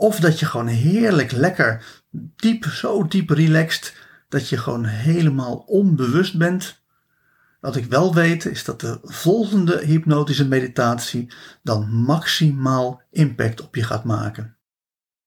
of dat je gewoon heerlijk lekker diep, zo diep relaxed, dat je gewoon helemaal onbewust bent. Wat ik wel weet is dat de volgende hypnotische meditatie dan maximaal impact op je gaat maken.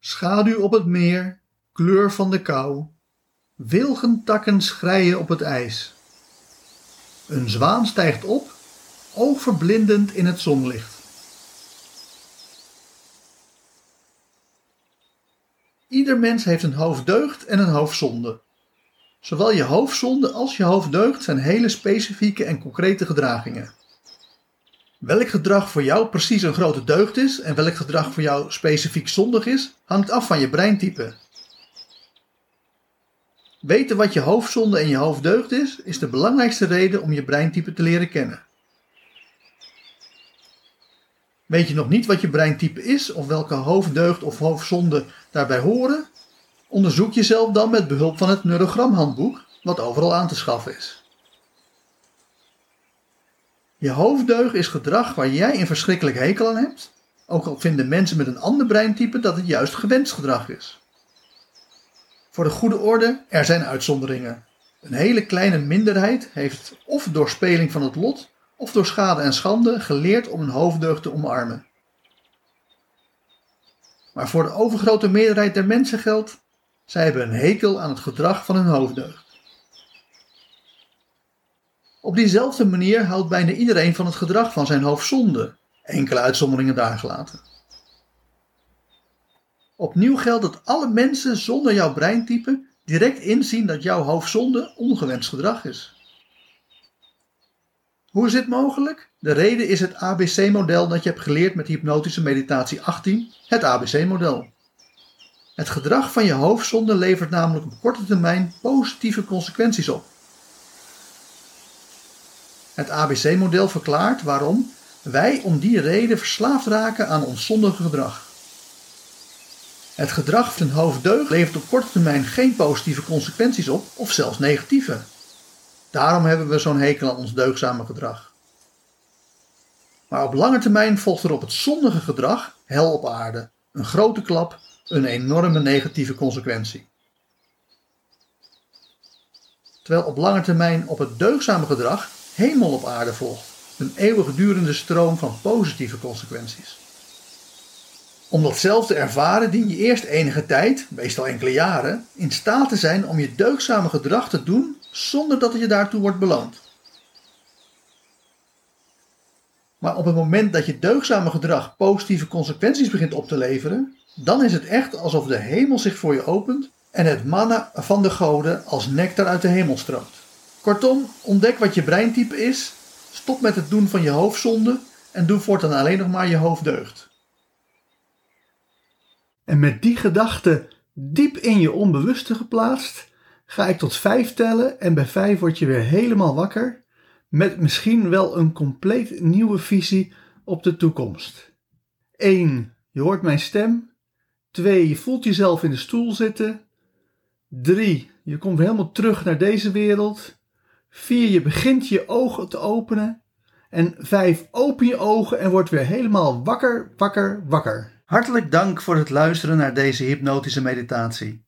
Schaduw op het meer, kleur van de kou, wilgentakken schreien op het ijs. Een zwaan stijgt op, oogverblindend in het zonlicht. Ieder mens heeft een hoofddeugd en een hoofdzonde. Zowel je hoofdzonde als je hoofddeugd zijn hele specifieke en concrete gedragingen. Welk gedrag voor jou precies een grote deugd is en welk gedrag voor jou specifiek zondig is, hangt af van je breintype. Weten wat je hoofdzonde en je hoofddeugd is, is de belangrijkste reden om je breintype te leren kennen. Weet je nog niet wat je breintype is of welke hoofddeugd of hoofdzonde daarbij horen? Onderzoek jezelf dan met behulp van het neurogramhandboek, wat overal aan te schaffen is. Je hoofddeugd is gedrag waar jij een verschrikkelijk hekel aan hebt, ook al vinden mensen met een ander breintype dat het juist gewenst gedrag is. Voor de goede orde, er zijn uitzonderingen. Een hele kleine minderheid heeft of door speling van het lot of door schade en schande geleerd om een hoofddeugd te omarmen. Maar voor de overgrote meerderheid der mensen geldt, zij hebben een hekel aan het gedrag van hun hoofddeugd. Op diezelfde manier houdt bijna iedereen van het gedrag van zijn hoofdzonde. enkele uitzonderingen daar gelaten. Opnieuw geldt dat alle mensen zonder jouw breintype direct inzien dat jouw hoofdzonde ongewenst gedrag is. Hoe is dit mogelijk? De reden is het ABC-model dat je hebt geleerd met hypnotische meditatie 18, het ABC-model. Het gedrag van je hoofdzonde levert namelijk op korte termijn positieve consequenties op. Het ABC-model verklaart waarom wij om die reden verslaafd raken aan ons zondige gedrag. Het gedrag van hoofddeugd levert op korte termijn geen positieve consequenties op, of zelfs negatieve. Daarom hebben we zo'n hekel aan ons deugzame gedrag. Maar op lange termijn volgt er op het zondige gedrag hel op aarde, een grote klap, een enorme negatieve consequentie. Terwijl op lange termijn op het deugzame gedrag hemel op aarde volgt, een eeuwigdurende stroom van positieve consequenties. Om dat zelf te ervaren dien je eerst enige tijd, meestal enkele jaren, in staat te zijn om je deugzame gedrag te doen zonder dat je daartoe wordt beloond. Maar op het moment dat je deugzame gedrag positieve consequenties begint op te leveren, dan is het echt alsof de hemel zich voor je opent en het manna van de goden als nectar uit de hemel stroomt. Kortom, ontdek wat je breintype is, stop met het doen van je hoofdzonde en doe voortaan alleen nog maar je hoofddeugd. En met die gedachte diep in je onbewuste geplaatst, ga ik tot vijf tellen en bij vijf word je weer helemaal wakker met misschien wel een compleet nieuwe visie op de toekomst. 1. Je hoort mijn stem. 2. Je voelt jezelf in de stoel zitten. 3. Je komt helemaal terug naar deze wereld. 4. Je begint je ogen te openen. En 5. Open je ogen en word weer helemaal wakker, wakker, wakker. Hartelijk dank voor het luisteren naar deze hypnotische meditatie.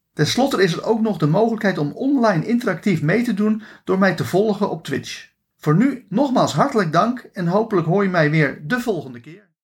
Ten slotte is er ook nog de mogelijkheid om online interactief mee te doen door mij te volgen op Twitch. Voor nu nogmaals hartelijk dank en hopelijk hoor je mij weer de volgende keer.